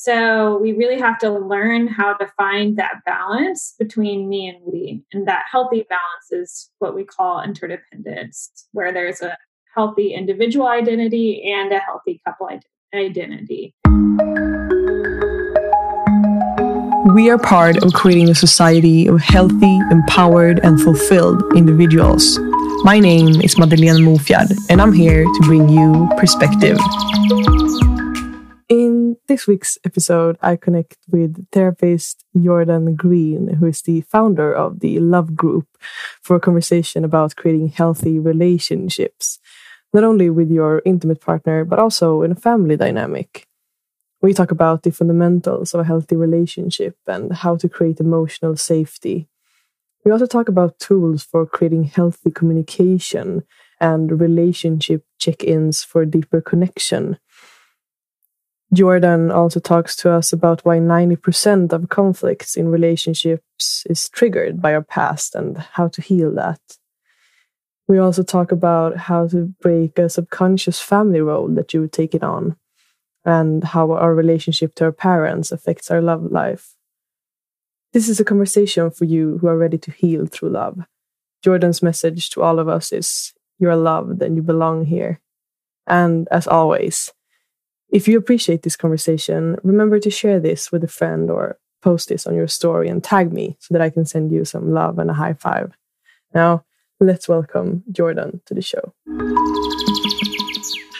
So we really have to learn how to find that balance between me and we. And that healthy balance is what we call interdependence, where there's a healthy individual identity and a healthy couple identity. We are part of creating a society of healthy, empowered, and fulfilled individuals. My name is Madeleine Mofjard, and I'm here to bring you perspective. This week's episode, I connect with therapist Jordan Green, who is the founder of the Love Group, for a conversation about creating healthy relationships, not only with your intimate partner, but also in a family dynamic. We talk about the fundamentals of a healthy relationship and how to create emotional safety. We also talk about tools for creating healthy communication and relationship check ins for deeper connection Jordan also talks to us about why 90% of conflicts in relationships is triggered by our past and how to heal that. We also talk about how to break a subconscious family role that you would take it on and how our relationship to our parents affects our love life. This is a conversation for you who are ready to heal through love. Jordan's message to all of us is you're loved and you belong here. And as always, if you appreciate this conversation, remember to share this with a friend or post this on your story and tag me so that I can send you some love and a high five. Now, let's welcome Jordan to the show.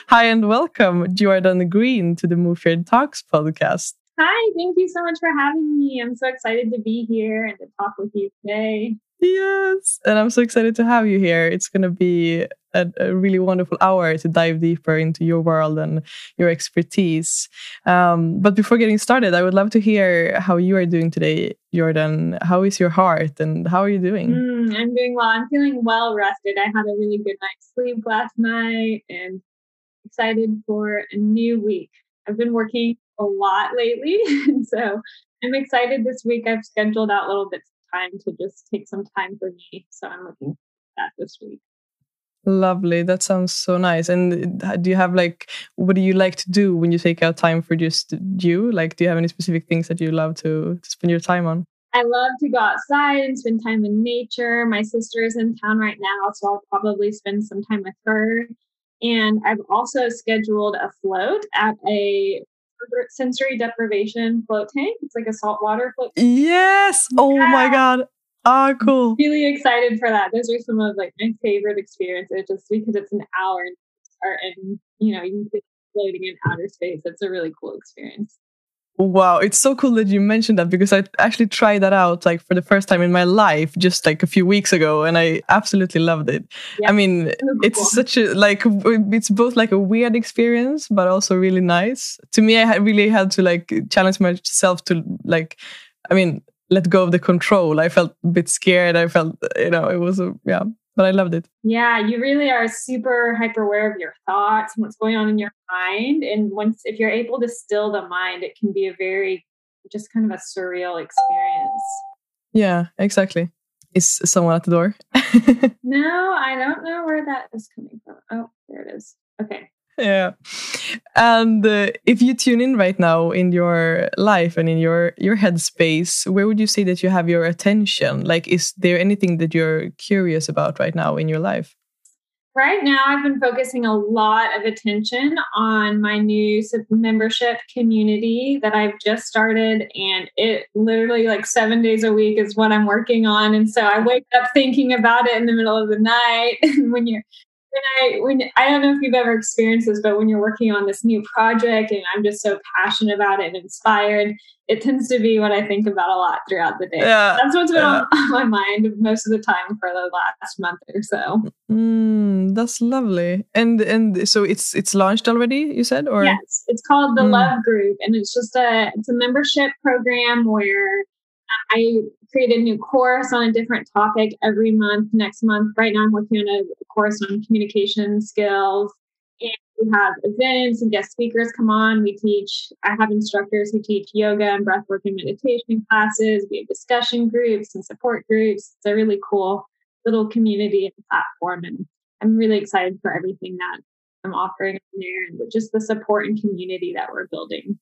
Hi, and welcome, Jordan Green, to the Move Mofjard Talks podcast. Hi, thank you so much for having me. I'm so excited to be here and to talk with you today. Yes, and I'm so excited to have you here. It's going to be a, a, really wonderful hour to dive deeper into your world and your expertise. Um, but before getting started, I would love to hear how you are doing today, Jordan. How is your heart and how are you doing? Mm, I'm doing well. I'm feeling well rested. I had a really good night's sleep last night and excited for a new week. I've been working a lot lately, so I'm excited this week. I've scheduled out little bits time to just take some time for me. So I'm looking at that this week. Lovely. That sounds so nice. And uh, do you have like, what do you like to do when you take out time for just you? Like, do you have any specific things that you love to, to spend your time on? I love to go outside and spend time in nature. My sister is in town right now, so I'll probably spend some time with her. And I've also scheduled a float at a sensory deprivation float tank. It's like a saltwater float. Yes. Oh yeah. my god. Oh, cool. Really excited for that. Those are some of like my favorite experiences just because it's an hour and you know, you can floating in outer space. It's a really cool experience. Wow, it's so cool that you mentioned that because I actually tried that out like for the first time in my life just like a few weeks ago and I absolutely loved it. Yeah, I mean, it's cool. such a like it's both like a weird experience but also really nice. To me I really had to like challenge myself to like I mean, let go of the control. I felt a bit scared. I felt you know, it was a yeah, but I loved it. Yeah, you really are super hyper aware of your thoughts and what's going on in your mind. And once, if you're able to still the mind, it can be a very, just kind of a surreal experience. Yeah, exactly. Is someone at the door? no, I don't know where that is coming from. Oh, there it is. Okay yeah. And uh, if you tune in right now in your life and in your your headspace where would you say that you have your attention? Like is there anything that you're curious about right now in your life? Right now i've been focusing a lot of attention on my new membership community that i've just started and it literally like seven days a week is what i'm working on and so i wake up thinking about it in the middle of the night when you're when I when I don't know if you've ever experienced this, but when you're working on this new project and I'm just so passionate about it and inspired, it tends to be what I think about a lot throughout the day. Yeah, That's what's been yeah. on, my mind most of the time for the last month or so. Mm, that's lovely. And and so it's it's launched already, you said, or yes, it's called the mm. Love Group, and it's just a it's a membership program where I create a new course on a different topic every month. Next month, right now, I'm working on a course on communication skills. And we have events and guest speakers come on. We teach, I have instructors who teach yoga and breathwork and meditation classes. We have discussion groups and support groups. It's a really cool little community and platform. And I'm really excited for everything that I'm offering there and just the support and community that we're building.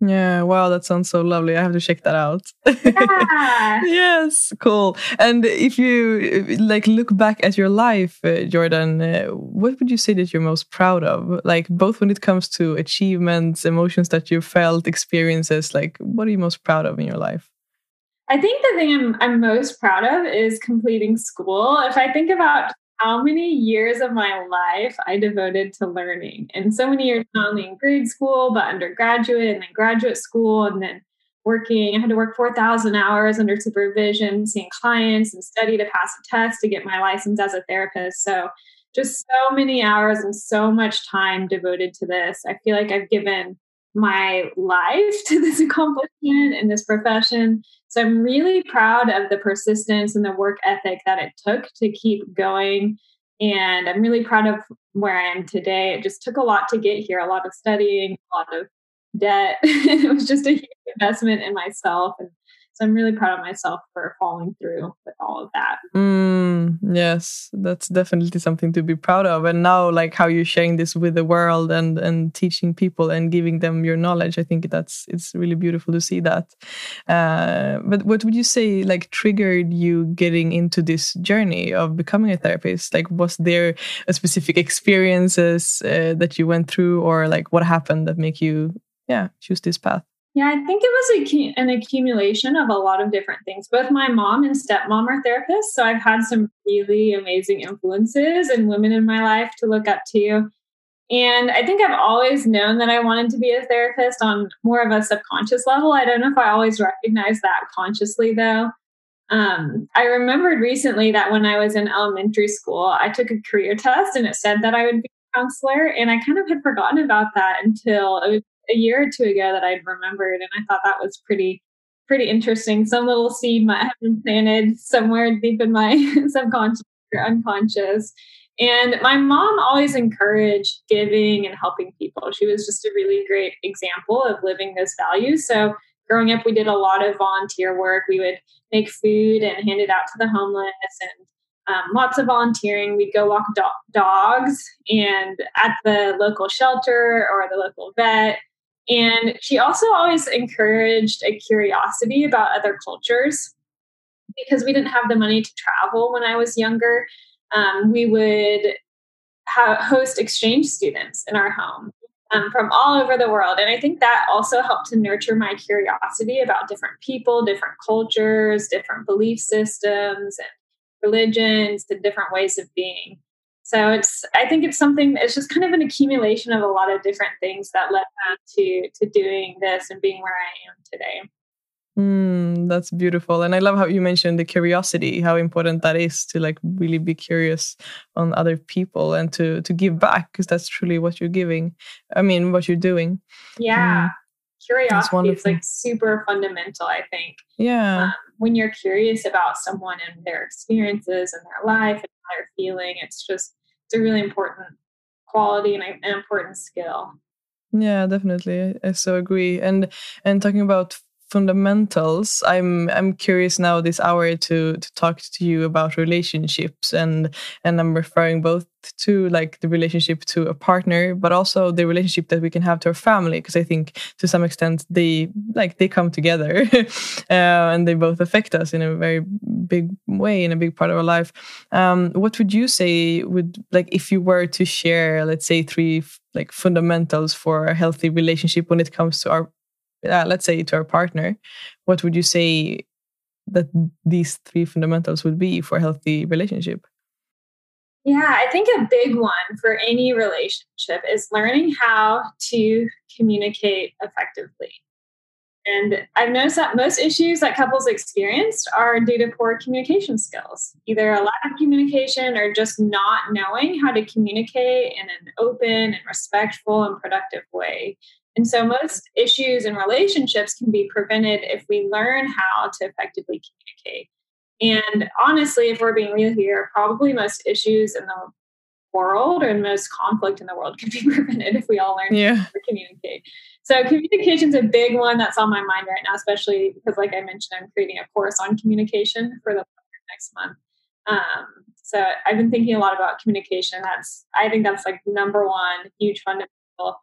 Yeah, wow, that sounds so lovely. I have to check that out. Yeah. yes, cool. And if you like look back at your life, uh, Jordan, uh, what would you say that you're most proud of? Like both when it comes to achievements, emotions that you felt, experiences, like what are you most proud of in your life? I think the thing I'm, I'm most proud of is completing school. If I think about how many years of my life I devoted to learning. And so many years, not only in grade school, but undergraduate and then graduate school, and then working. I had to work 4,000 hours under supervision, seeing clients and study to pass a test to get my license as a therapist. So, just so many hours and so much time devoted to this. I feel like I've given my life to this accomplishment and this profession. So I'm really proud of the persistence and the work ethic that it took to keep going. And I'm really proud of where I am today. It just took a lot to get here, a lot of studying, a lot of debt. it was just a huge investment in myself. And so I'm really proud of myself for following through with all of that. Mm, yes, that's definitely something to be proud of. And now, like how you're sharing this with the world and and teaching people and giving them your knowledge, I think that's it's really beautiful to see that. Uh, but what would you say like triggered you getting into this journey of becoming a therapist? Like, was there a specific experiences uh, that you went through, or like what happened that make you yeah choose this path? Yeah, I think it was an accumulation of a lot of different things. Both my mom and stepmom are therapists. So I've had some really amazing influences and women in my life to look up to. And I think I've always known that I wanted to be a therapist on more of a subconscious level. I don't know if I always recognized that consciously, though. Um, I remembered recently that when I was in elementary school, I took a career test and it said that I would be a counselor. And I kind of had forgotten about that until it was a year or two ago that I'd remembered, and I thought that was pretty pretty interesting. Some little seed might have been planted somewhere deep in my subconscious or unconscious. And my mom always encouraged giving and helping people. She was just a really great example of living those values. So growing up, we did a lot of volunteer work. We would make food and hand it out to the homeless and um, lots of volunteering. We'd go walk do- dogs and at the local shelter or the local vet. And she also always encouraged a curiosity about other cultures because we didn't have the money to travel when I was younger. Um, we would ha- host exchange students in our home um, from all over the world. And I think that also helped to nurture my curiosity about different people, different cultures, different belief systems, and religions, the different ways of being. So it's I think it's something it's just kind of an accumulation of a lot of different things that led me to to doing this and being where I am today. Mm, that's beautiful, and I love how you mentioned the curiosity, how important that is to like really be curious on other people and to to give back because that's truly what you're giving. I mean, what you're doing. Yeah, mm, curiosity is like super fundamental. I think. Yeah. Um, when you're curious about someone and their experiences and their life and how they're feeling, it's just it's a really important quality and an important skill. Yeah, definitely. I so agree. And and talking about fundamentals i'm i'm curious now this hour to to talk to you about relationships and and i'm referring both to like the relationship to a partner but also the relationship that we can have to our family because i think to some extent they like they come together uh, and they both affect us in a very big way in a big part of our life. Um, what would you say would like if you were to share let's say three like fundamentals for a healthy relationship when it comes to our uh, let's say to our partner, what would you say that these three fundamentals would be for a healthy relationship? Yeah, I think a big one for any relationship is learning how to communicate effectively. And I've noticed that most issues that couples experience are due to poor communication skills, either a lack of communication or just not knowing how to communicate in an open and respectful and productive way. And so most issues and relationships can be prevented if we learn how to effectively communicate. And honestly, if we're being real here, probably most issues in the world or most conflict in the world could be prevented if we all learn yeah. how to communicate. So communication is a big one that's on my mind right now, especially because, like I mentioned, I'm creating a course on communication for the next month. Um, so I've been thinking a lot about communication. That's I think that's like number one huge fundamental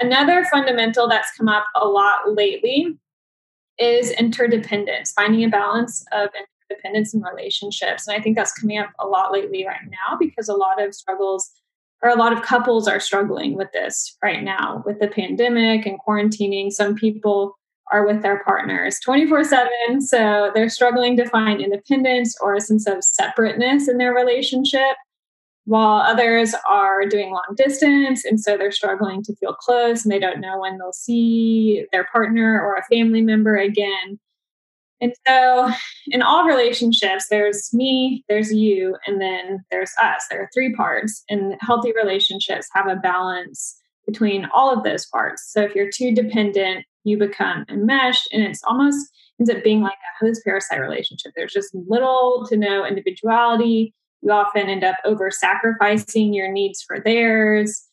Another fundamental that's come up a lot lately is interdependence, finding a balance of interdependence in relationships. And I think that's coming up a lot lately right now because a lot of struggles or a lot of couples are struggling with this right now with the pandemic and quarantining. Some people are with their partners 24 7. So they're struggling to find independence or a sense of separateness in their relationship, while others are doing long distance. And so they're struggling to feel close and they don't know when they'll see their partner or a family member again. And so, in all relationships, there's me, there's you, and then there's us. There are three parts, and healthy relationships have a balance between all of those parts. So, if you're too dependent, you become enmeshed, and it's almost ends up being like a host parasite relationship. There's just little to no individuality. You often end up over sacrificing your needs for theirs.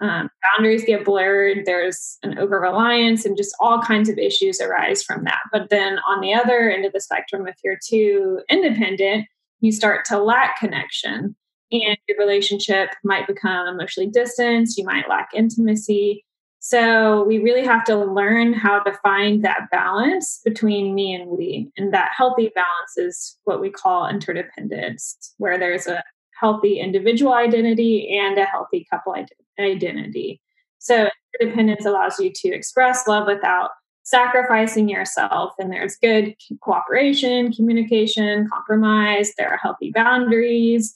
Um, boundaries get blurred there's an over reliance and just all kinds of issues arise from that. But then on the other end of the spectrum if you're too independent you start to lack connection and your relationship might become emotionally distant you might lack intimacy so we really have to learn how to find that balance between me and we and that healthy balance is what we call interdependence where there's a healthy individual identity and a healthy couple identity. So interdependence allows you to express love without sacrificing yourself. And there's good cooperation, communication, compromise. There are healthy boundaries.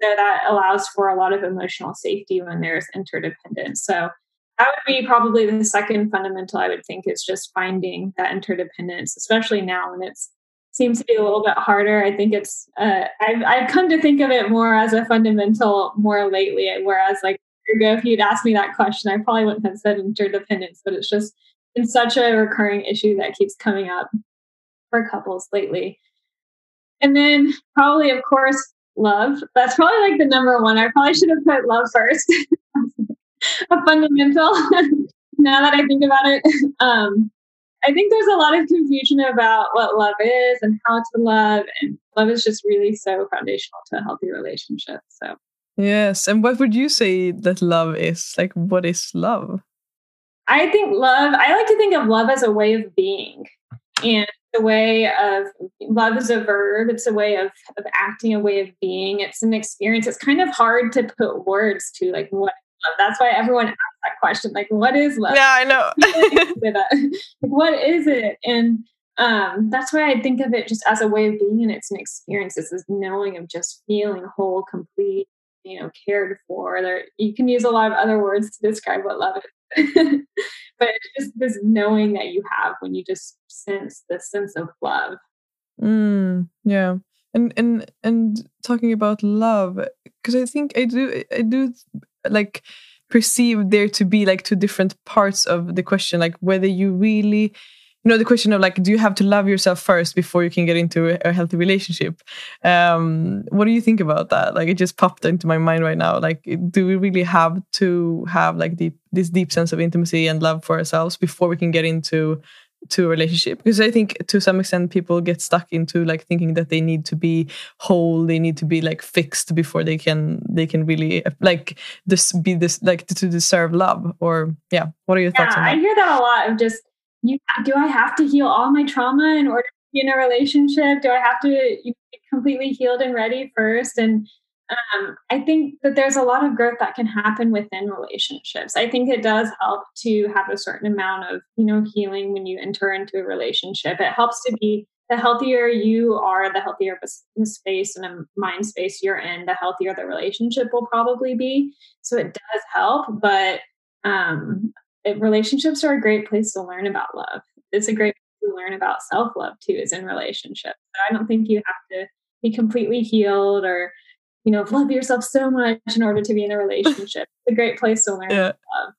So that allows for a lot of emotional safety when there's interdependence. So that would be probably the second fundamental I would think is just finding that interdependence, especially now when it seems to be a little bit harder. I think it's uh, I've I've come to think of it more as a fundamental more lately. Whereas like ago, if you'd asked me that question, I probably wouldn't have said interdependence. But it's just been such a recurring issue that keeps coming up for couples lately. And then probably, of course, love. That's probably like the number one. I probably should have put love first. a fundamental. now that I think about it, um, I think there's a lot of confusion about what love is and how to love. And love is just really so foundational to a healthy relationship. So, yes. And what would you say that love is? Like, what is love? I think love, I like to think of love as a way of being. And the way of love is a verb, it's a way of, of acting, a way of being. It's an experience. It's kind of hard to put words to, like, what. That's why everyone asks that question, like, what is love? Yeah, I know. like, what is it? And um, that's why I think of it just as a way of being, and it's an experience. It's this knowing of just feeling whole, complete, you know, cared for. There, you can use a lot of other words to describe what love is, but it's just this knowing that you have when you just sense the sense of love. Mm, yeah and and and talking about love because i think i do i do like perceive there to be like two different parts of the question like whether you really you know the question of like do you have to love yourself first before you can get into a healthy relationship? Um what do you think about that? Like it just popped into my mind right now like do we really have to have like deep this deep sense of intimacy and love for ourselves before we can get into to a relationship? Because i think to some extent people get stuck into like thinking that they need to be whole they need to be like fixed before they can they can really like this be this like to deserve love or yeah. What are your yeah, thoughts on that i hear that a lot of just you do i have to heal all my trauma in order to be in a relationship? Do i have to be completely healed and ready first? And um, I think that there's a lot of growth that can happen within relationships. I think it does help to have a certain amount of, you know, healing when you enter into a relationship. It helps to be the healthier you are, the healthier the space and a mind space you're in, the healthier the relationship will probably be. So it does help, but um, it, relationships are a great place to learn about love. It's a great place to learn about self love too, is in relationships. So I don't think you have to be completely healed or you know, love yourself so much in order to be in a relationship. it's a great place to learn yeah. love.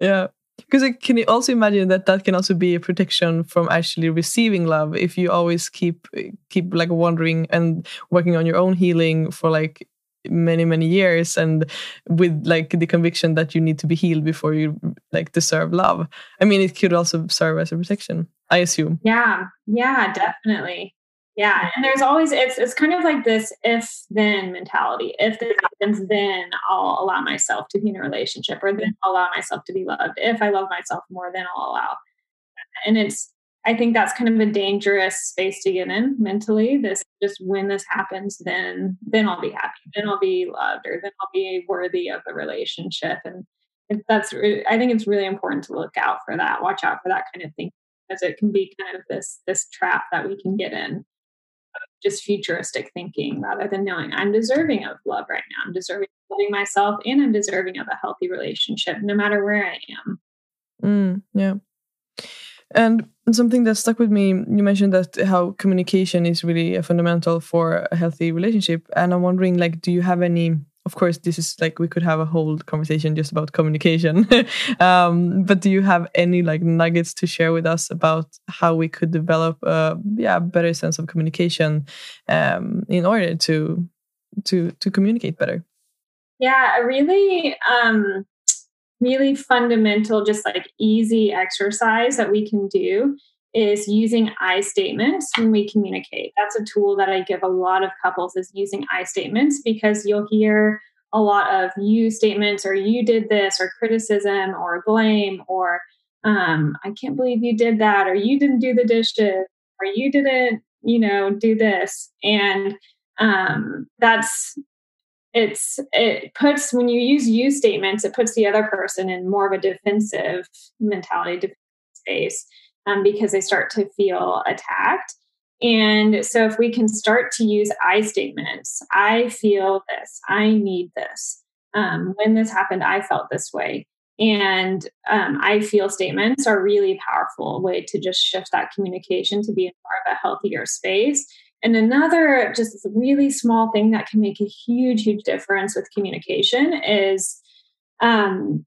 Yeah. Because can you also imagine that that can also be a protection from actually receiving love if you always keep keep like wondering and working on your own healing for like many many years and with like the conviction that you need to be healed before you like deserve love i mean it could also serve as a protection i assume yeah yeah definitely Yeah, and there's always it's it's kind of like this if then mentality. If this happens, then I'll allow myself to be in a relationship, or then I'll allow myself to be loved. If I love myself more, then I'll allow. And it's I think that's kind of a dangerous space to get in mentally. This just when this happens, then then I'll be happy, then I'll be loved, or then I'll be worthy of the relationship. And that's I think it's really important to look out for that, watch out for that kind of thing, because it can be kind of this this trap that we can get in just futuristic thinking rather than knowing I'm deserving of love right now. I'm deserving of loving myself and I'm deserving of a healthy relationship no matter where I am. Mm, yeah. And something that stuck with me, you mentioned that how communication is really a fundamental for a healthy relationship. And I'm wondering, like, do you have any of course this is like we could have a whole conversation just about communication. Um, but do you have any like nuggets to share with us about how we could develop a yeah better sense of communication um, in order to to to communicate better? Yeah a really um really fundamental just like easy exercise that we can do is using I statements when we communicate. That's a tool that I give a lot of couples is using I statements because you'll hear a lot of you statements or you did this or criticism or blame or um, I can't believe you did that or you didn't do the dishes or you didn't, you know, do this. And um, that's it's it puts when you use you statements, it puts the other person in more of a defensive mentality, defensive space um, because they start to feel attacked. And so, if we can start to use I statements, I feel this, I need this. Um, when this happened, I felt this way. And um, I feel statements are really powerful way to just shift that communication to be in more of a healthier space. And another just really small thing that can make a huge, huge difference with communication is um,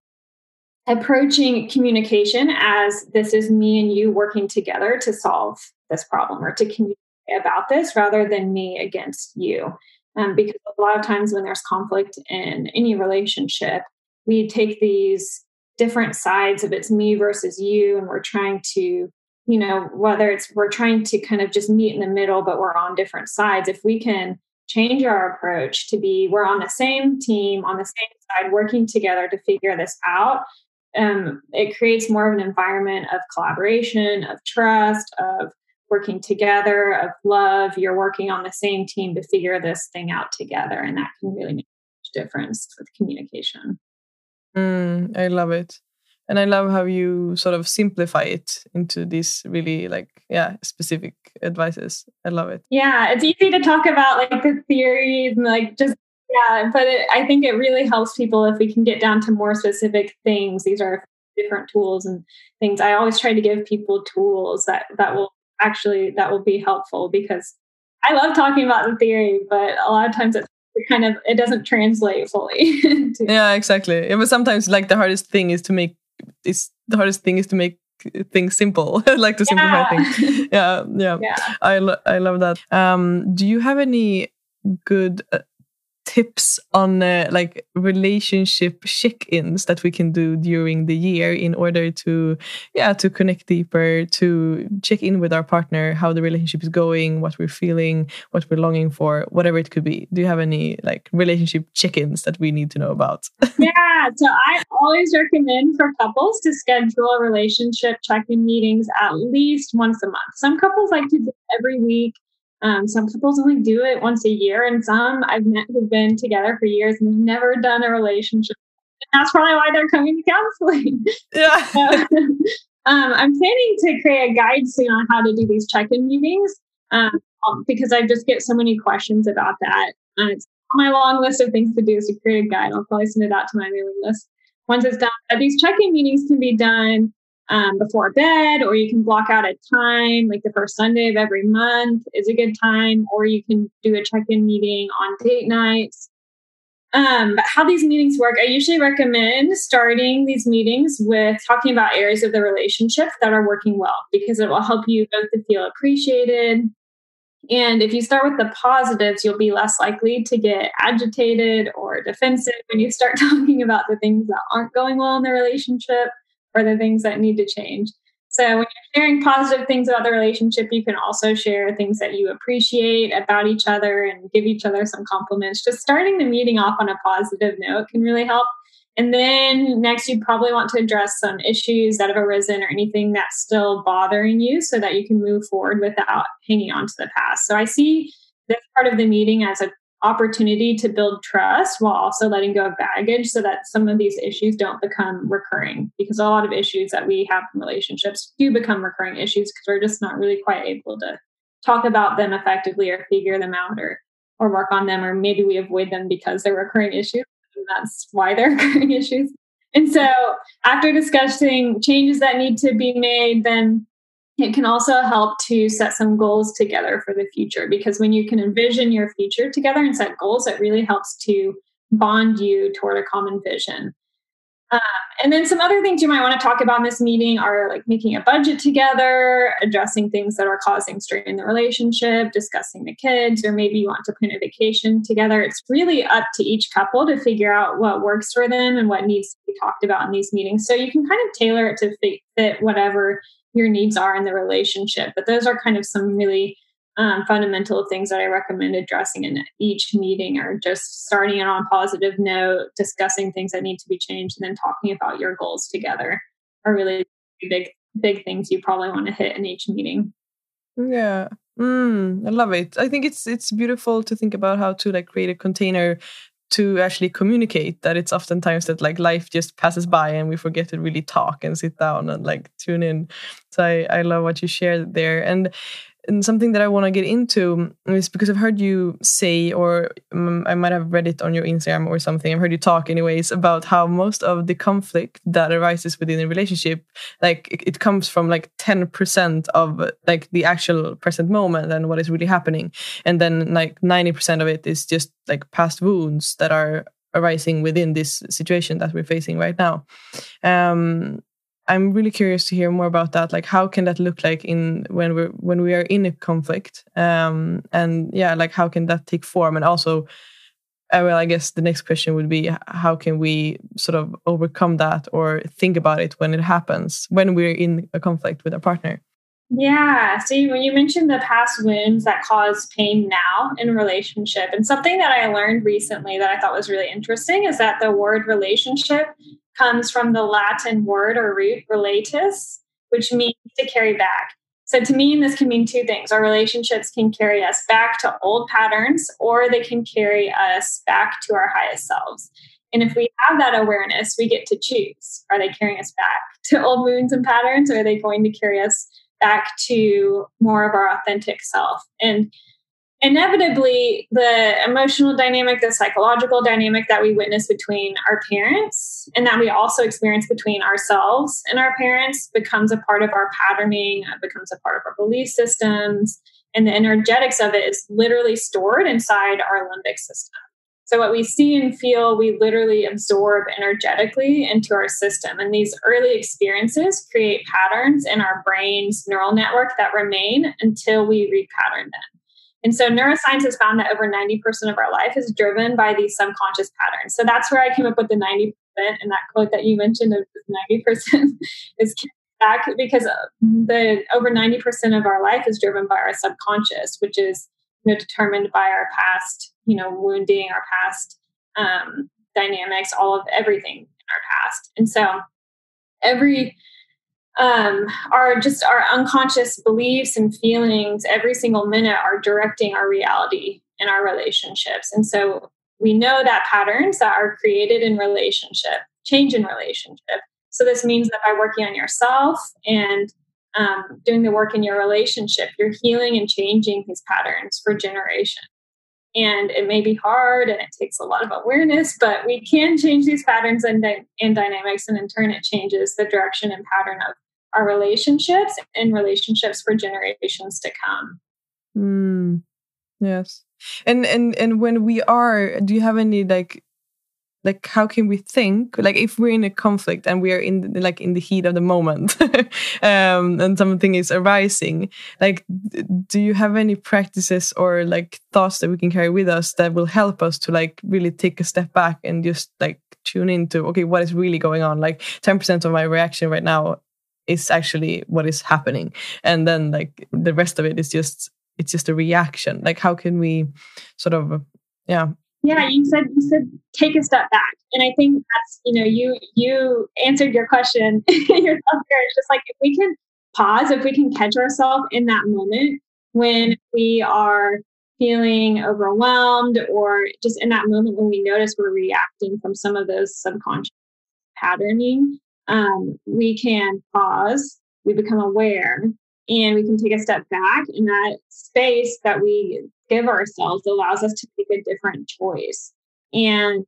approaching communication as this is me and you working together to solve this problem or to communicate about this rather than me against you. Um, because a lot of times when there's conflict in any relationship, we take these different sides of it's me versus you, and we're trying to, you know, whether it's we're trying to kind of just meet in the middle, but we're on different sides. If we can change our approach to be we're on the same team, on the same side, working together to figure this out, um, it creates more of an environment of collaboration, of trust, of working together, of love. You're working on the same team to figure this thing out together, and that can really make a difference with communication. Mm, I love it. And I love how you sort of simplify it into these really like yeah specific advices. I love it. Yeah, it's easy to talk about like the theories and like just yeah, but it, I think it really helps people if we can get down to more specific things. These are different tools and things. I always try to give people tools that that will actually that will be helpful because I love talking about the theory, but a lot of times it's kind of it doesn't translate fully. yeah, exactly. Yeah, but sometimes like the hardest thing is to make is the hardest thing is to make things simple like to simplify yeah. things yeah, yeah yeah i lo- i love that um do you have any good uh, tips on uh, like relationship check-ins that we can do during the year in order to yeah to connect deeper to check in with our partner how the relationship is going what we're feeling what we're longing for whatever it could be. Do you have any like relationship check-ins that we need to know about? Yeah so i always recommend for couples to schedule relationship check-in meetings at least once a month. Some couples like to do every week um, some couples only do it once a year, and some I've met who've been together for years and never done a relationship. And that's probably why they're coming to counseling. Yeah. so, um, I'm planning to create a guide soon on how to do these check-in meetings um, because I just get so many questions about that. And it's on my long list of things to do is to create a guide. I'll probably send it out to my mailing list once it's done. But these check-in meetings can be done um, before bed, or you can block out a time, like the first Sunday of every month is a good time, or you can do a check in meeting on date nights. Um, but how these meetings work, I usually recommend starting these meetings with talking about areas of the relationship that are working well because it will help you both to feel appreciated. And if you start with the positives, you'll be less likely to get agitated or defensive when you start talking about the things that aren't going well in the relationship or the things that need to change. So when you're sharing positive things about the relationship, you can also share things that you appreciate about each other and give each other some compliments. Just starting the meeting off on a positive note can really help. And then next, you probably want to address some issues that have arisen or anything that's still bothering you so that you can move forward without hanging on to the past. So I see this part of the meeting as a opportunity to build trust while also letting go of baggage so that some of these issues don't become recurring. Because a lot of issues that we have in relationships do become recurring issues because we're just not really quite able to talk about them effectively or figure them out or or work on them or maybe we avoid them because they're recurring issues. And that's why they're recurring issues. And so after discussing changes that need to be made then it can also help to set some goals together for the future because when you can envision your future together and set goals, it really helps to bond you toward a common vision. Um, and then some other things you might want to talk about in this meeting are like making a budget together, addressing things that are causing strain in the relationship, discussing the kids, or maybe you want to plan a vacation together. It's really up to each couple to figure out what works for them and what needs to be talked about in these meetings. So you can kind of tailor it to fit whatever your needs are in the relationship. But those are kind of some really um, fundamental things that I recommend addressing in each meeting or just starting it on a positive note, discussing things that need to be changed, and then talking about your goals together are really big, big things you probably want to hit in each meeting. Yeah. Mm, I love it. I think it's it's beautiful to think about how to like create a container to actually communicate that it's oftentimes that like life just passes by and we forget to really talk and sit down and like tune in. So i, I love what you shared there. And and something that I want to get into is because I've heard you say, or um, I might have read it on your Instagram or something. I've heard you talk, anyways, about how most of the conflict that arises within a relationship, like it, it comes from like ten percent of like the actual present moment and what is really happening, and then like ninety percent of it is just like past wounds that are arising within this situation that we're facing right now. Um, I'm really curious to hear more about that. Like, how can that look like in when we're when we are in a conflict? Um, and yeah, like how can that take form? And also, uh, well, I guess the next question would be how can we sort of overcome that or think about it when it happens when we're in a conflict with a partner? Yeah. See, when you mentioned the past wounds that cause pain now in a relationship, and something that I learned recently that I thought was really interesting is that the word relationship comes from the Latin word or root relatus, which means to carry back. So to me, this can mean two things. Our relationships can carry us back to old patterns, or they can carry us back to our highest selves. And if we have that awareness, we get to choose. Are they carrying us back to old wounds and patterns, or are they going to carry us back to more of our authentic self? And inevitably the emotional dynamic the psychological dynamic that we witness between our parents and that we also experience between ourselves and our parents becomes a part of our patterning uh, becomes a part of our belief systems and the energetics of it is literally stored inside our limbic system. So what we see and feel we literally absorb energetically into our system and these early experiences create patterns in our brain's neural network that remain until we repattern them and so neuroscience has found that over 90% of our life is driven by these subconscious patterns. So that's where I came up with the 90% and that quote that you mentioned of 90% is back because the over 90% of our life is driven by our subconscious, which is you know determined by our past, you know, wounding, our past um, dynamics, all of everything in our past. And so every um, our just our unconscious beliefs and feelings every single minute are directing our reality in our relationships. And so we know that patterns that are created in relationship change in relationship. So this means that by working on yourself and um, doing the work in your relationship you're healing and changing these patterns for generations. And it may be hard and it takes a lot of awareness but we can change these patterns and, and dynamics and in turn it changes the direction and pattern of our relationships and relationships for generations to come. Mm, yes. And and and when we are, do you have any like like how can we think like if we're in a conflict and we are in the, like in the heat of the moment um, and something is arising like do you have any practices or like thoughts that we can carry with us that will help us to like really take a step back and just like tune into okay what is really going on like 10% of my reaction right now is actually what is happening. And then like the rest of it is just it's just a reaction. Like how can we sort of yeah. Yeah you said you said take a step back. And i think that's you know you you answered your question. Yourself here it's just like if we can pause if we can catch ourselves in that moment when we are feeling overwhelmed or just in that moment when we notice we're reacting from some of those subconscious patterning um, we can pause we become aware and we can take a step back in that space that we give ourselves allows us to make a different choice. And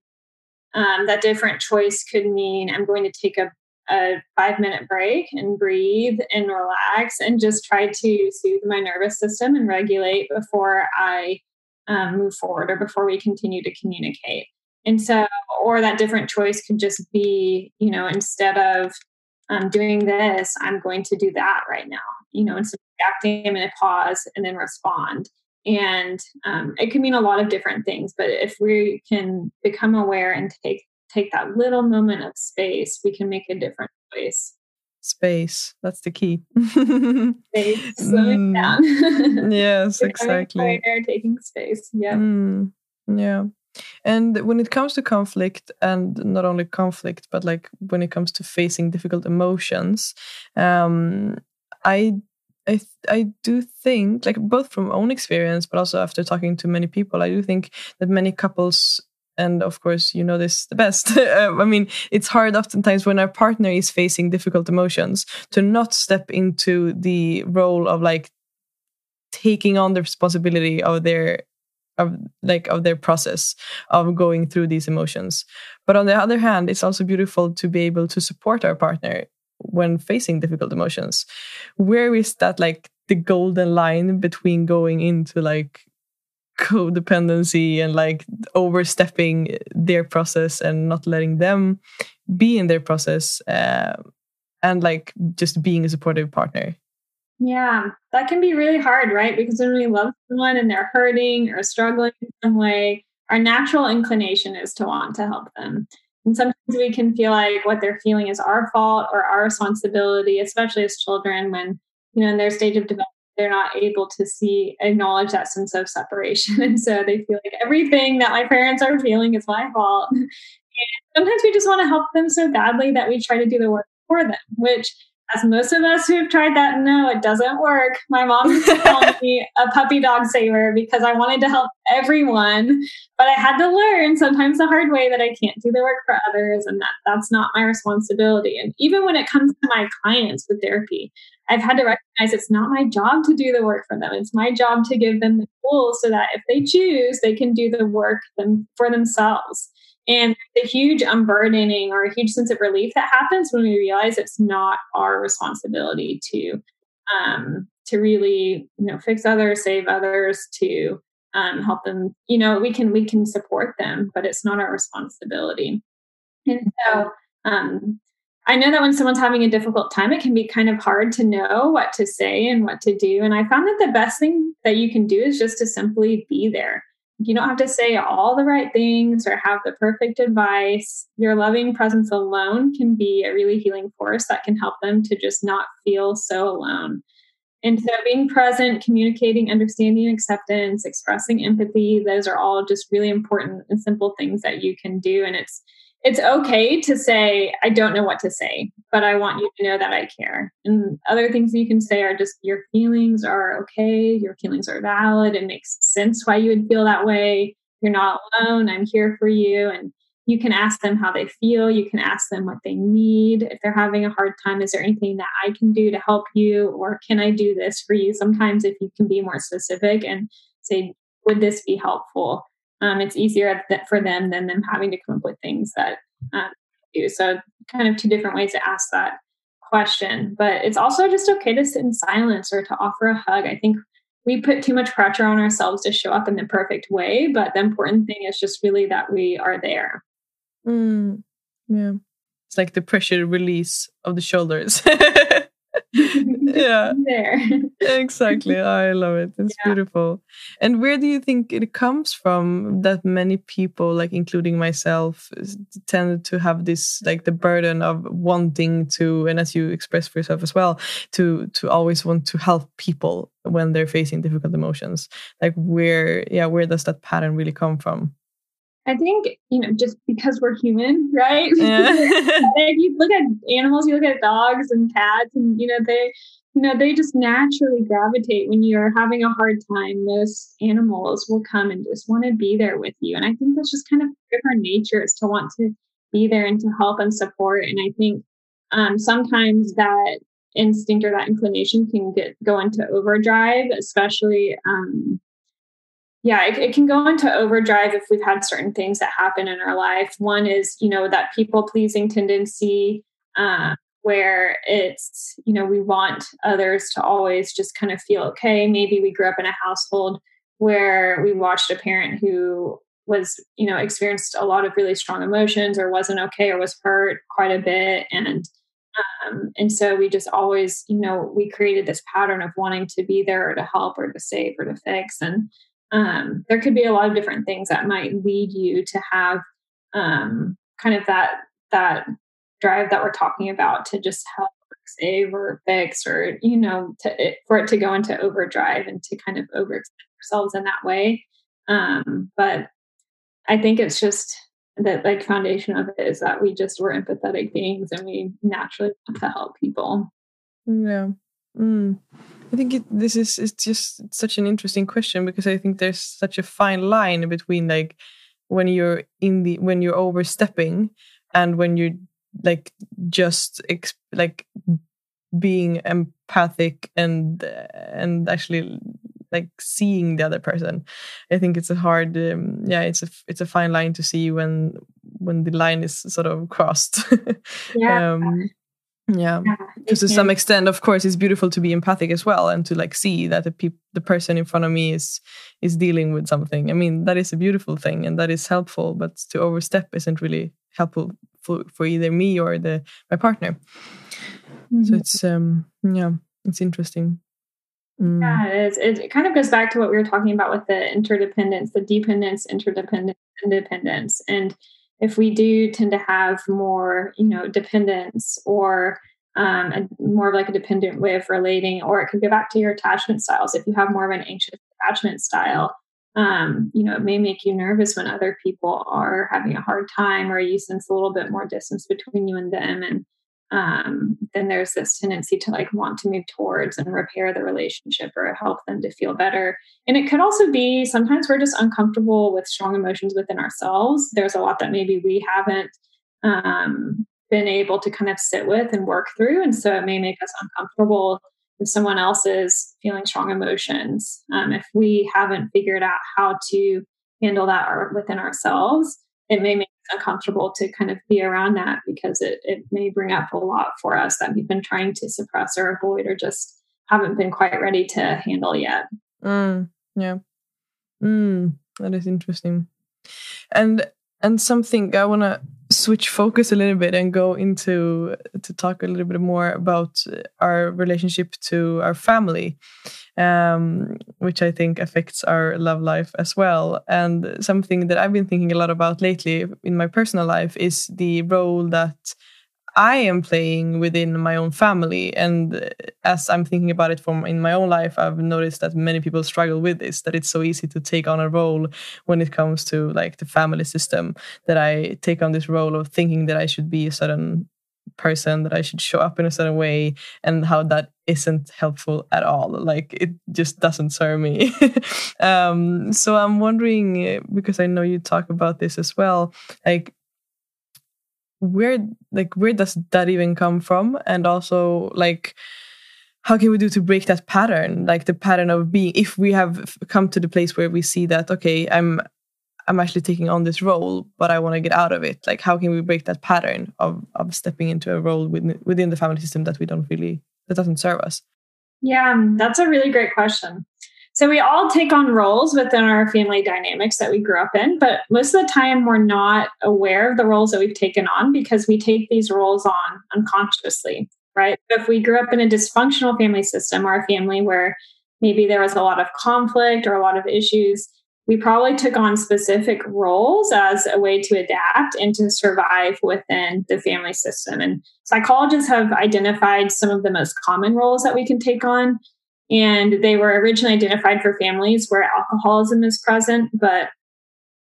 um, that different choice could mean i'm going to take a, a five minute break and breathe and relax and just try to soothe my nervous system and regulate before i um, move forward or before we continue to communicate and so or that different choice could just be you know instead of um, doing this i'm going to do that right now you know, instead of reacting, I'm going to pause and then respond. And um, it can mean a lot of different things, but if we can become aware and take take that little moment of space, we can make a different choice. Space, that's the key. space, slowing mm. down. yes, exactly. Aware, taking space. Yeah. Mm. Yeah. And when it comes to conflict, and not only conflict, but like when it comes to facing difficult emotions, um, I I I do think like both from own experience, but also after talking to many people, I do think that many couples and of course you know this the best uh, i mean it's hard oftentimes when our partner is facing difficult emotions to not step into the role of like taking on the responsibility of their of like of their process of going through these emotions. But on the other hand it's also beautiful to be able to support our partner when facing difficult emotions. Where is that like the golden line between going into like codependency and like overstepping their process and not letting them be in their process uh, and like just being a supportive partner yeah that can be really hard right because when we love someone and they're hurting or struggling in some way our natural inclination is to want to help them and sometimes we can feel like what they're feeling is our fault or our responsibility, especially as children when, you know, in their stage of development, they're not able to see, acknowledge that sense of separation. And so they feel like everything that my parents are feeling is my fault. And sometimes we just want to help them so badly that we try to do the work for them, which as most of us who have tried that know it doesn't work. My mom called me a puppy dog saver because I wanted to help everyone, but I had to learn sometimes the hard way that I can't do the work for others and that that's not my responsibility. And even when it comes to my clients with therapy, I've had to recognize it's not my job to do the work for them. It's my job to give them the tools so that if they choose, they can do the work them for themselves. And the huge unburdening or a huge sense of relief that happens when we realize it's not our responsibility to um, to really you know fix others, save others, to um, help them. You know, we can we can support them, but it's not our responsibility. And so um, I know that when someone's having a difficult time, it can be kind of hard to know what to say and what to do. And I found that the best thing that you can do is just to simply be there you don't have to say all the right things or have the perfect advice. Your loving presence alone can be a really healing force that can help them to just not feel so alone. And so, being present, communicating, understanding, acceptance, expressing empathy, those are all just really important and simple things that you can do. And it's it's okay to say, I don't know what to say, but I want you to know that I care. And other things you can say are just your feelings are okay, your feelings are valid. It makes sense why you would feel that way. You're not alone. I'm here for you. And you can ask them how they feel. You can ask them what they need. If they're having a hard time, is there anything that I can do to help you? Or can I do this for you? Sometimes, if you can be more specific and say, would this be helpful? Um, it's easier for them than them having to come up with things that um, do. So, kind of two different ways to ask that question. But it's also just okay to sit in silence or to offer a hug. I think we put too much pressure on ourselves to show up in the perfect way. But the important thing is just really that we are there. Mm, yeah. It's like the pressure release of the shoulders. yeah. There. exactly. I love it. It's yeah. beautiful. And where do you think it comes from that many people, like including myself, tend to have this like the burden of wanting to, and as you express for yourself as well, to to always want to help people when they're facing difficult emotions. Like where, yeah, where does that pattern really come from? I think, you know, just because we're human, right? Yeah. if you look at animals, you look at dogs and cats, and, you know, they, you know, they just naturally gravitate when you're having a hard time. Those animals will come and just want to be there with you. And I think that's just kind of different nature is to want to be there and to help and support. And I think um, sometimes that instinct or that inclination can get go into overdrive, especially um, yeah, it, it, can go into overdrive if we've had certain things that happen in our life. One is, you know, that people pleasing tendency uh, where it's, you know, we want others to always just kind of feel okay. Maybe we grew up in a household where we watched a parent who was, you know, experienced a lot of really strong emotions or wasn't okay or was hurt quite a bit. And um, and so we just always, you know, we created this pattern of wanting to be there or to help or to save or to fix. And um, there could be a lot of different things that might lead you to have um, kind of that that drive that we're talking about to just help save or fix or you know to it, for it to go into overdrive and to kind of overextend ourselves in that way. Um, but i think it's just that like foundation of it is that we just were empathetic beings and we naturally want to help people. Yeah. Mm. I think it, this is it's just such an interesting question because I think there's such a fine line between like when you're in the when you're overstepping and when you're like just like being empathic and and actually like seeing the other person. I think it's a hard um, yeah it's a it's a fine line to see when when the line is sort of crossed. Yeah. Um, yeah, because to some extent of course it's beautiful to be empathic as well and to like see that the pe- the person in front of me is is dealing with something. I mean that is a beautiful thing and that is helpful but to overstep isn't really helpful for, for either me or the my partner. Mm-hmm. so it's um yeah it's interesting. Mm. yeah it is. It kind of goes back to what we were talking about with the interdependence the dependence interdependence independence. And if we do tend to have more, you know, dependence or um, a, more of like a dependent way of relating, or it could go back to your attachment styles. If you have more of an anxious attachment style, um, you know, it may make you nervous when other people are having a hard time, or you sense a little bit more distance between you and them. And um, then there's this tendency to like want to move towards and repair the relationship or help them to feel better. And it could also be sometimes we're just uncomfortable with strong emotions within ourselves. There's a lot that maybe we haven't um, been able to kind of sit with and work through. And so it may make us uncomfortable if someone else is feeling strong emotions. Um, if we haven't figured out how to handle that within ourselves, it may make uncomfortable to kind of be around that because it, it may bring up a lot for us that we've been trying to suppress or avoid or just haven't been quite ready to handle yet. Mm, yeah. Mm, that is interesting. And and something I want to switch focus a little bit and go into to talk a little bit more about our relationship to our family um, which i think affects our love life as well. And something that i've been thinking a lot about lately in my personal life is the role that I am playing within my own family. And as I'm thinking about it from in my own life, I've noticed that many people struggle with this, that it's so easy to take on a role when it comes to like the family system, that I take on this role of thinking that I should be a certain person, that I should show up in a certain way, and how that isn't helpful at all. Like it just doesn't serve me. um, so I'm wondering, because I know you talk about this as well, like where like where does that even come from? And also like how can we do to break that pattern? Like the pattern of being if we have come to the place where we see that okay i'm i'm actually taking on this role but i want to get out of it. Like how can we break that pattern of of stepping into a role within within the family system that we don't really that doesn't serve us? Yeah um, that's a really great question so we all take on roles within our family dynamics that we grew up in, but most of the time we're not aware of the roles that we've taken on because we take these roles on unconsciously. right? if we grew up in a dysfunctional family system or a family where maybe there was a lot of conflict or a lot of issues, we probably took on specific roles as a way to adapt and to survive within the family system. And psychologists have identified some of the most common roles that we can take on. And they were originally identified for families where alcoholism is present, but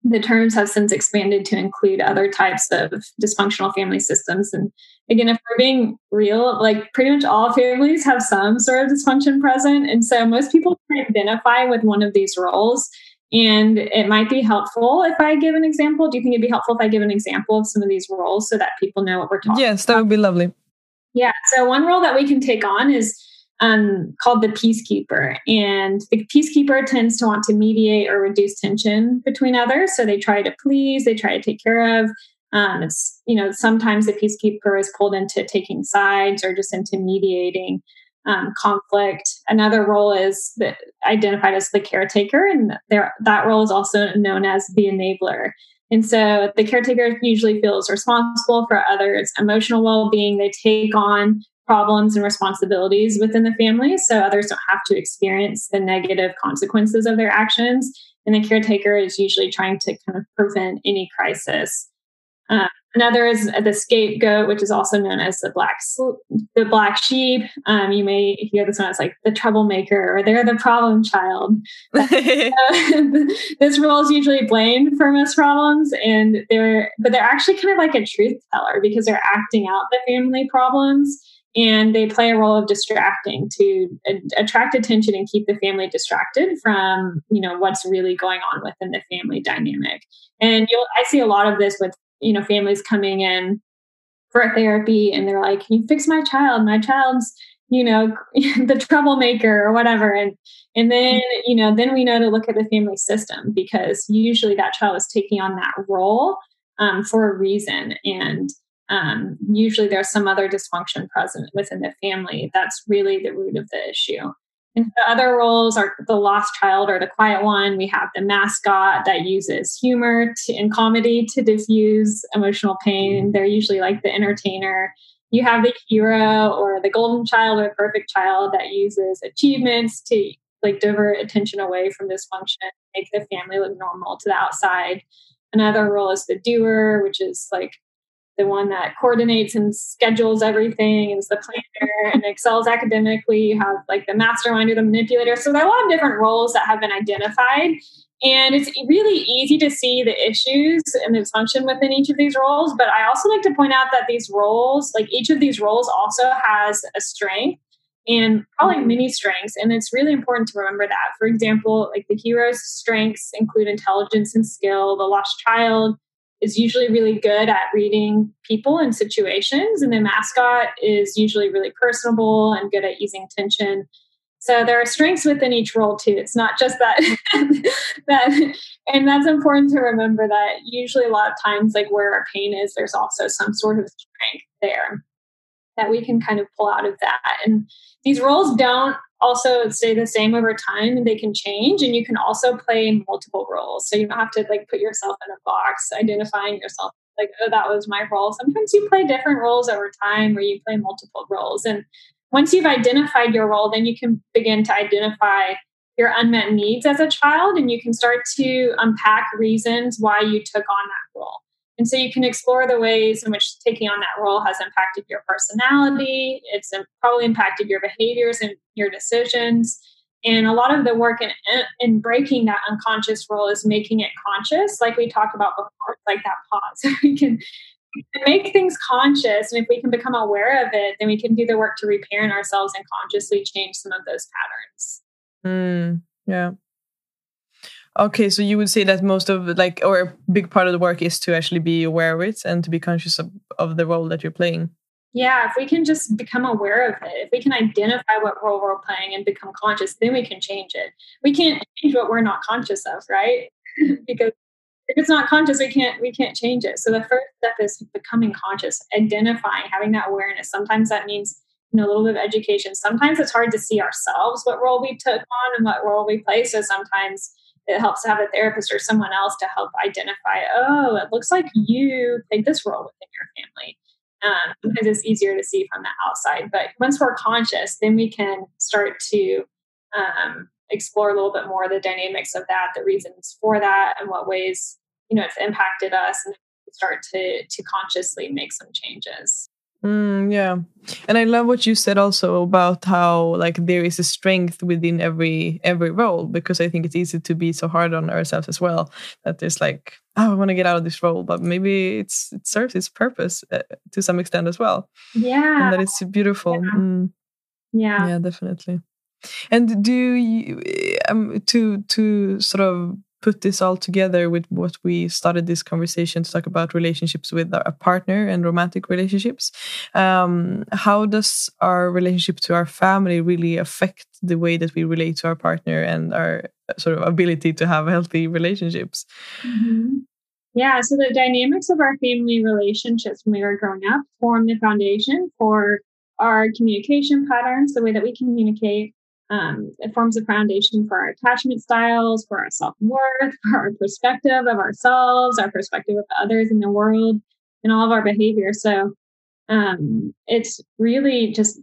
the terms have since expanded to include other types of dysfunctional family systems. And again, if we're being real, like pretty much all families have some sort of dysfunction present. And so most people can identify with one of these roles. And it might be helpful if I give an example. Do you think it'd be helpful if I give an example of some of these roles so that people know what we're talking Yes, that would be lovely. Yeah. So one role that we can take on is um, called the peacekeeper. And the peacekeeper tends to want to mediate or reduce tension between others. So they try to please, they try to take care of. Um, it's, you know, sometimes the peacekeeper is pulled into taking sides or just into mediating um, conflict. Another role is the, identified as the caretaker, and there, that role is also known as the enabler. And so the caretaker usually feels responsible for others' emotional well being. They take on problems and responsibilities within the family so others don't have to experience the negative consequences of their actions. And the caretaker is usually trying to kind of prevent any crisis. Uh, another is the scapegoat, which is also known as the black the black sheep. Um, you may hear this one as like the troublemaker, or they're the problem child. this role is usually blamed for most problems, and they're but they're actually kind of like a truth teller because they're acting out the family problems and they play a role of distracting to attract attention and keep the family distracted from you know what's really going on within the family dynamic. And you'll i see a lot of this with you know families coming in for therapy and they're like can you fix my child? My child's you know the troublemaker or whatever. And and then you know then we know to look at the family system because usually that child is taking on that role um, for a reason. And um, usually there's some other dysfunction present within the family that's really the root of the issue. And the other roles are the lost child or the quiet one. We have the mascot that uses humor to, and comedy to diffuse emotional pain. They're usually like the entertainer. You have the hero or the golden child or perfect child that uses achievements to like divert attention away from dysfunction, make the family look normal to the outside. Another role is the doer, which is like the one that coordinates and schedules everything and is the planner and excels academically. You have like the mastermind or the manipulator. So there are a lot of different roles that have been identified. And it's really easy to see the issues and the dysfunction within each of these roles. But I also like to point out that these roles, like each of these roles, also has a strength and probably mm-hmm. many strengths. And it's really important to remember that. For example, like the hero's strengths include intelligence and skill, the lost child is usually really good at reading people and situations, and the mascot is usually really personable and good at easing tension. So there are strengths within each role too. It's not just that that and that's important to remember that usually a lot of times like where our pain is, there's also some sort of strength there that we can kind of pull out of that. And these roles don't also stay the same over time and they can change and you can also play multiple roles. So you don't have to like put yourself in a box identifying yourself like oh that was my role. Sometimes you play different roles over time where you play multiple roles and once you've identified your role then you can begin to identify your unmet needs as a child and you can start to unpack reasons why you took on that and so you can explore the ways in which taking on that role has impacted your personality. It's probably impacted your behaviors and your decisions. And a lot of the work in, in breaking that unconscious role is making it conscious, like we talked about before, like that pause. we can make things conscious. And if we can become aware of it, then we can do the work to reparent ourselves and consciously change some of those patterns. Mm, yeah. Okay, so you would say that most of like or a big part of the work is to actually be aware of it and to be conscious of, of the role that you're playing. Yeah, if we can just become aware of it, if we can identify what role we're playing and become conscious, then we can change it. We can't change what we're not conscious of, right? because if it's not conscious, we can't we can't change it. So the first step is becoming conscious, identifying, having that awareness. Sometimes that means you know a little bit of education. Sometimes it's hard to see ourselves what role we took on and what role we play. So sometimes it helps to have a therapist or someone else to help identify oh it looks like you played this role within your family Um, sometimes it's easier to see from the outside, but once we're conscious, then we can start to um, explore a little bit more the dynamics of that, the reasons for that, and what ways you know it's impacted us, and start to to consciously make some changes. Mm, yeah, and I love what you said also about how like there is a strength within every every role because I think it's easy to be so hard on ourselves as well that there's like oh I want to get out of this role but maybe it's it serves its purpose uh, to some extent as well. Yeah, and that it's beautiful. Yeah, mm. yeah. yeah, definitely. And do you um, to to sort of put this all together with what we started this conversation to talk about relationships with a partner and romantic relationships. Um, how does our relationship to our family really affect the way that we relate to our partner and our sort of ability to have healthy relationships? Mm-hmm. Yeah, so the dynamics of our family relationships when we were growing up form the foundation for our communication patterns, the way that we communicate, um, it forms a foundation for our attachment styles, for our self worth, for our perspective of ourselves, our perspective of others in the world, and all of our behavior. So um, it's really just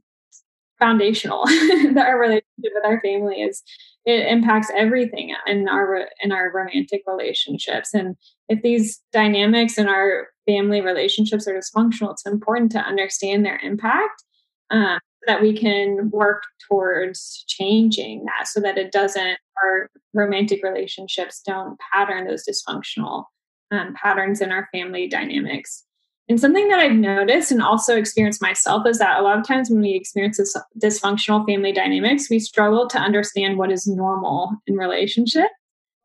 foundational that our relationship with our family is it impacts everything in our in our romantic relationships and if these dynamics in our family relationships are dysfunctional it's important to understand their impact um, that we can work towards changing that so that it doesn't our romantic relationships don't pattern those dysfunctional um, patterns in our family dynamics. And something that i've noticed and also experienced myself is that a lot of times when we experience this dysfunctional family dynamics we struggle to understand what is normal in relationship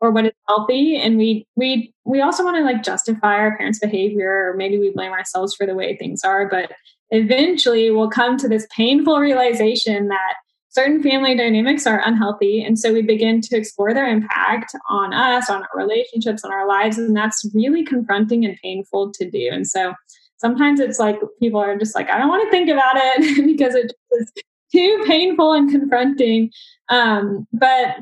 or what is healthy and we we we also want to like justify our parents behavior or maybe we blame ourselves for the way things are but eventually we'll come to this painful realization that certain family dynamics are unhealthy. And so we begin to explore their impact on us, on our relationships, on our lives. And that's really confronting and painful to do. And so sometimes it's like people are just like, I don't want to think about it because it is too painful and confronting. Um, but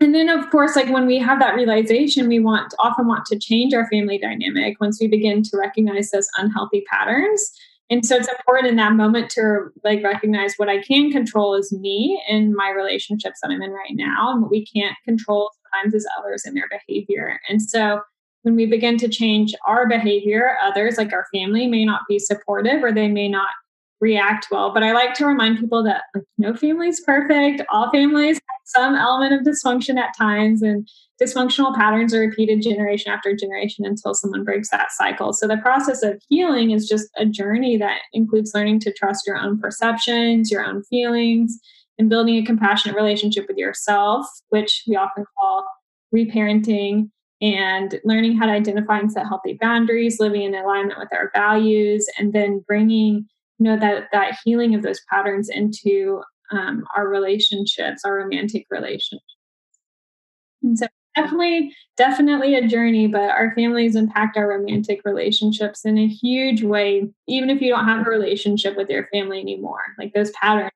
and then of course like when we have that realization we want often want to change our family dynamic once we begin to recognize those unhealthy patterns and so it's important in that moment to like recognize what I can control is me and my relationships that I'm in right now. And what we can't control sometimes is others and their behavior. And so when we begin to change our behavior, others like our family may not be supportive or they may not react well. But I like to remind people that like no family is perfect. All families have some element of dysfunction at times, and dysfunctional patterns are repeated generation after generation until someone breaks that cycle. So the process of healing is just a journey that includes learning to trust your own perceptions, your own feelings, and building a compassionate relationship with yourself, which we often call reparenting and learning how to identify and set healthy boundaries, living in alignment with our values, and then bringing you know that that healing of those patterns into um, our relationships our romantic relationships. And so definitely definitely a journey but our families impact our romantic relationships in a huge way even if you don't have a relationship with your family anymore. Like those patterns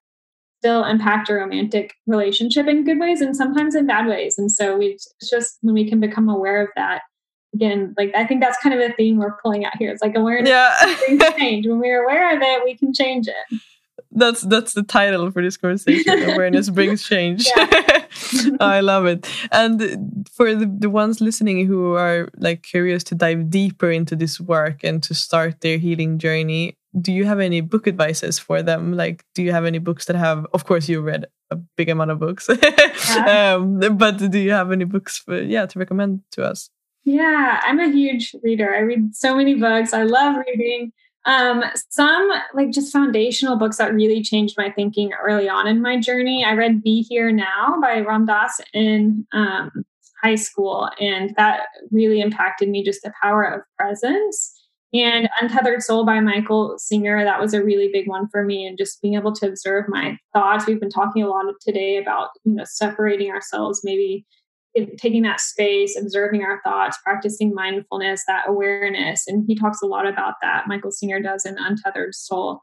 still impact your romantic relationship in good ways and sometimes in bad ways. And so we it's just when we can become aware of that again, like I think that's kind of a theme we're pulling out here. It's like awareness yeah. change. When we're aware of it, we can change it. That's that's the title for this conversation. awareness brings change. I love it. And for the, the ones listening who are like curious to dive deeper into this work and to start their healing journey, do you have any book advices for them? Like, do you have any books that have? Of course, you read a big amount of books, yeah. um, but do you have any books for yeah to recommend to us? Yeah, I'm a huge reader. I read so many books. I love reading. Um, some like just foundational books that really changed my thinking early on in my journey. I read Be Here Now by Ram Dass in um, high school, and that really impacted me just the power of presence. And Untethered Soul by Michael Singer, that was a really big one for me, and just being able to observe my thoughts. We've been talking a lot today about you know separating ourselves maybe taking that space, observing our thoughts, practicing mindfulness, that awareness. And he talks a lot about that. Michael Singer does in Untethered Soul.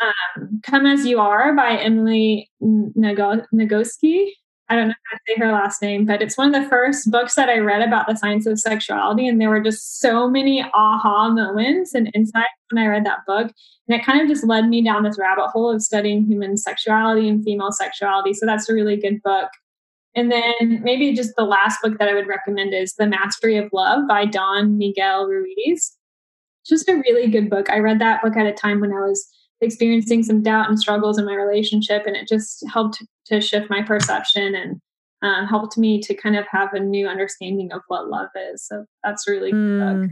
Um, Come As You Are by Emily Nagoski. I don't know how to say her last name, but it's one of the first books that I read about the science of sexuality. And there were just so many aha moments and insights when I read that book. And it kind of just led me down this rabbit hole of studying human sexuality and female sexuality. So that's a really good book. And then maybe just the last book that I would recommend is The Mastery of Love by Don Miguel Ruiz. Just a really good book. I read that book at a time when I was experiencing some doubt and struggles in my relationship, and it just helped to shift my perception and um, helped me to kind of have a new understanding of what love is. So that's a really good book.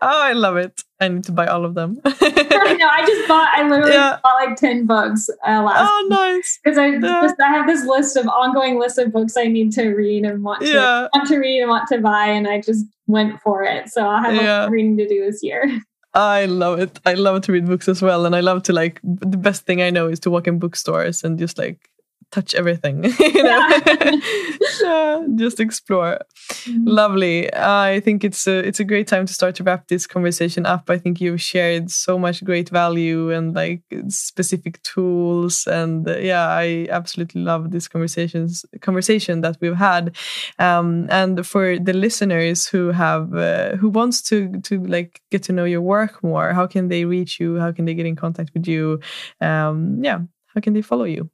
Oh, I love it. I need to buy all of them. I know. I just bought, I literally yeah. bought like 10 books uh, last Oh, nice. Because I yeah. just, I have this list of ongoing list of books I need to read and want to, yeah. want to read and want to buy. And I just went for it. So I'll have yeah. reading to do this year. I love it. I love to read books as well. And I love to like, the best thing I know is to walk in bookstores and just like touch everything you know? Yeah. just explore. Mm-hmm. lovely. I think it's a it's a great time to start to wrap this conversation up. I think you've shared so much great value and like specific tools and uh, yeah i absolutely love this conversations conversation that we've had. Um, and for the listeners who have uh, who wants to to like get to know your work more how can they reach you? How can they get in contact with you? Um, yeah how can they follow you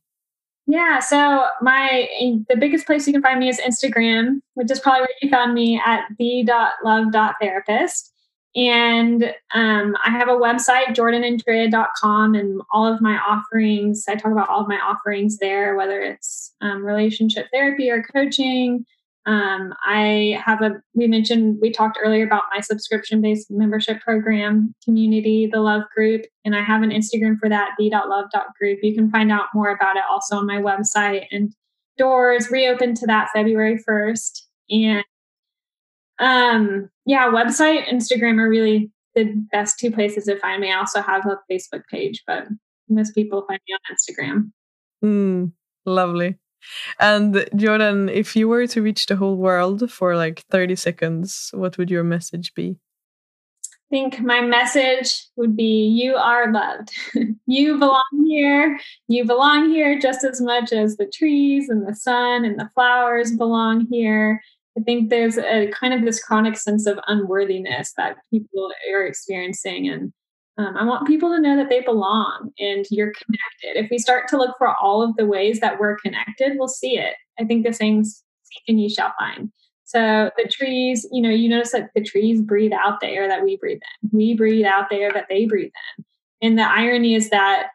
yeah, so my the biggest place you can find me is Instagram, which is probably where you found me at the.love.therapist. And um, I have a website, jordanandrea.com, and all of my offerings. I talk about all of my offerings there, whether it's um, relationship therapy or coaching, um, I have a, we mentioned, we talked earlier about my subscription based membership program community, the Love Group, and I have an Instagram for that, the.love.group. You can find out more about it also on my website. And doors reopened to that February 1st. And um, yeah, website, Instagram are really the best two places to find me. I also have a Facebook page, but most people find me on Instagram. Mm, lovely. And Jordan, if you were to reach the whole world for like 30 seconds, what would your message be? I think my message would be you are loved. you belong here. You belong here just as much as the trees and the sun and the flowers belong here. I think there's a kind of this chronic sense of unworthiness that people are experiencing. And um, I want people to know that they belong and you're connected. If we start to look for all of the ways that we're connected, we'll see it. I think the saying's seek and you shall find. So the trees, you know, you notice that the trees breathe out the air that we breathe in. We breathe out the air that they breathe in. And the irony is that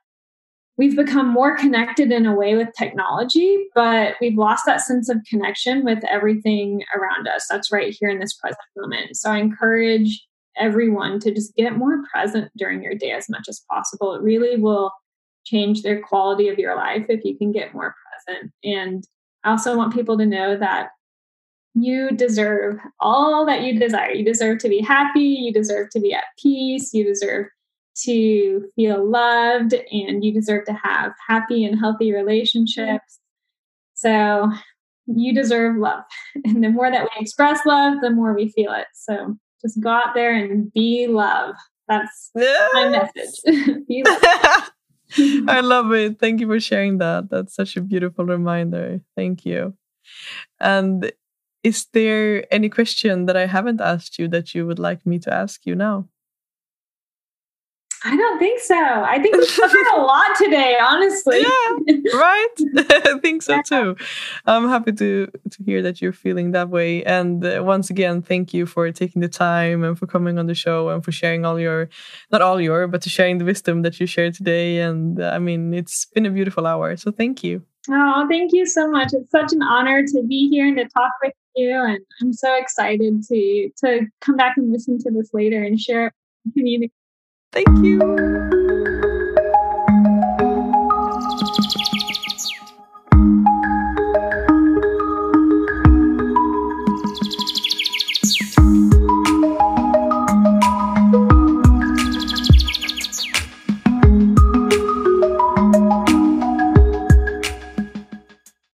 we've become more connected in a way with technology, but we've lost that sense of connection with everything around us. That's right here in this present moment. So I encourage everyone to just get more present during your day as much as possible. It really will change their quality of your life if you can get more present. And I also want people to know that you deserve all that you desire. You deserve to be happy, you deserve to be at peace, you deserve to feel loved, and you deserve to have happy and healthy relationships. So you deserve love. And the more that we express love, the more we feel it. So just go out there and be love. That's yes. my message. be love. I love it. Thank you for sharing that. That's such a beautiful reminder. Thank you. And is there any question that I haven't asked you that you would like me to ask you now? I don't think so. I think we covered a lot today, honestly. Yeah, right. I think so too. I'm happy to to hear that you're feeling that way. And uh, once again, thank you for taking the time and for coming on the show and for sharing all your, not all your, but to sharing the wisdom that you shared today. And uh, I mean, it's been a beautiful hour. So thank you. Oh, thank you so much. It's such an honor to be here and to talk with you. And I'm so excited to to come back and listen to this later and share community Thank you.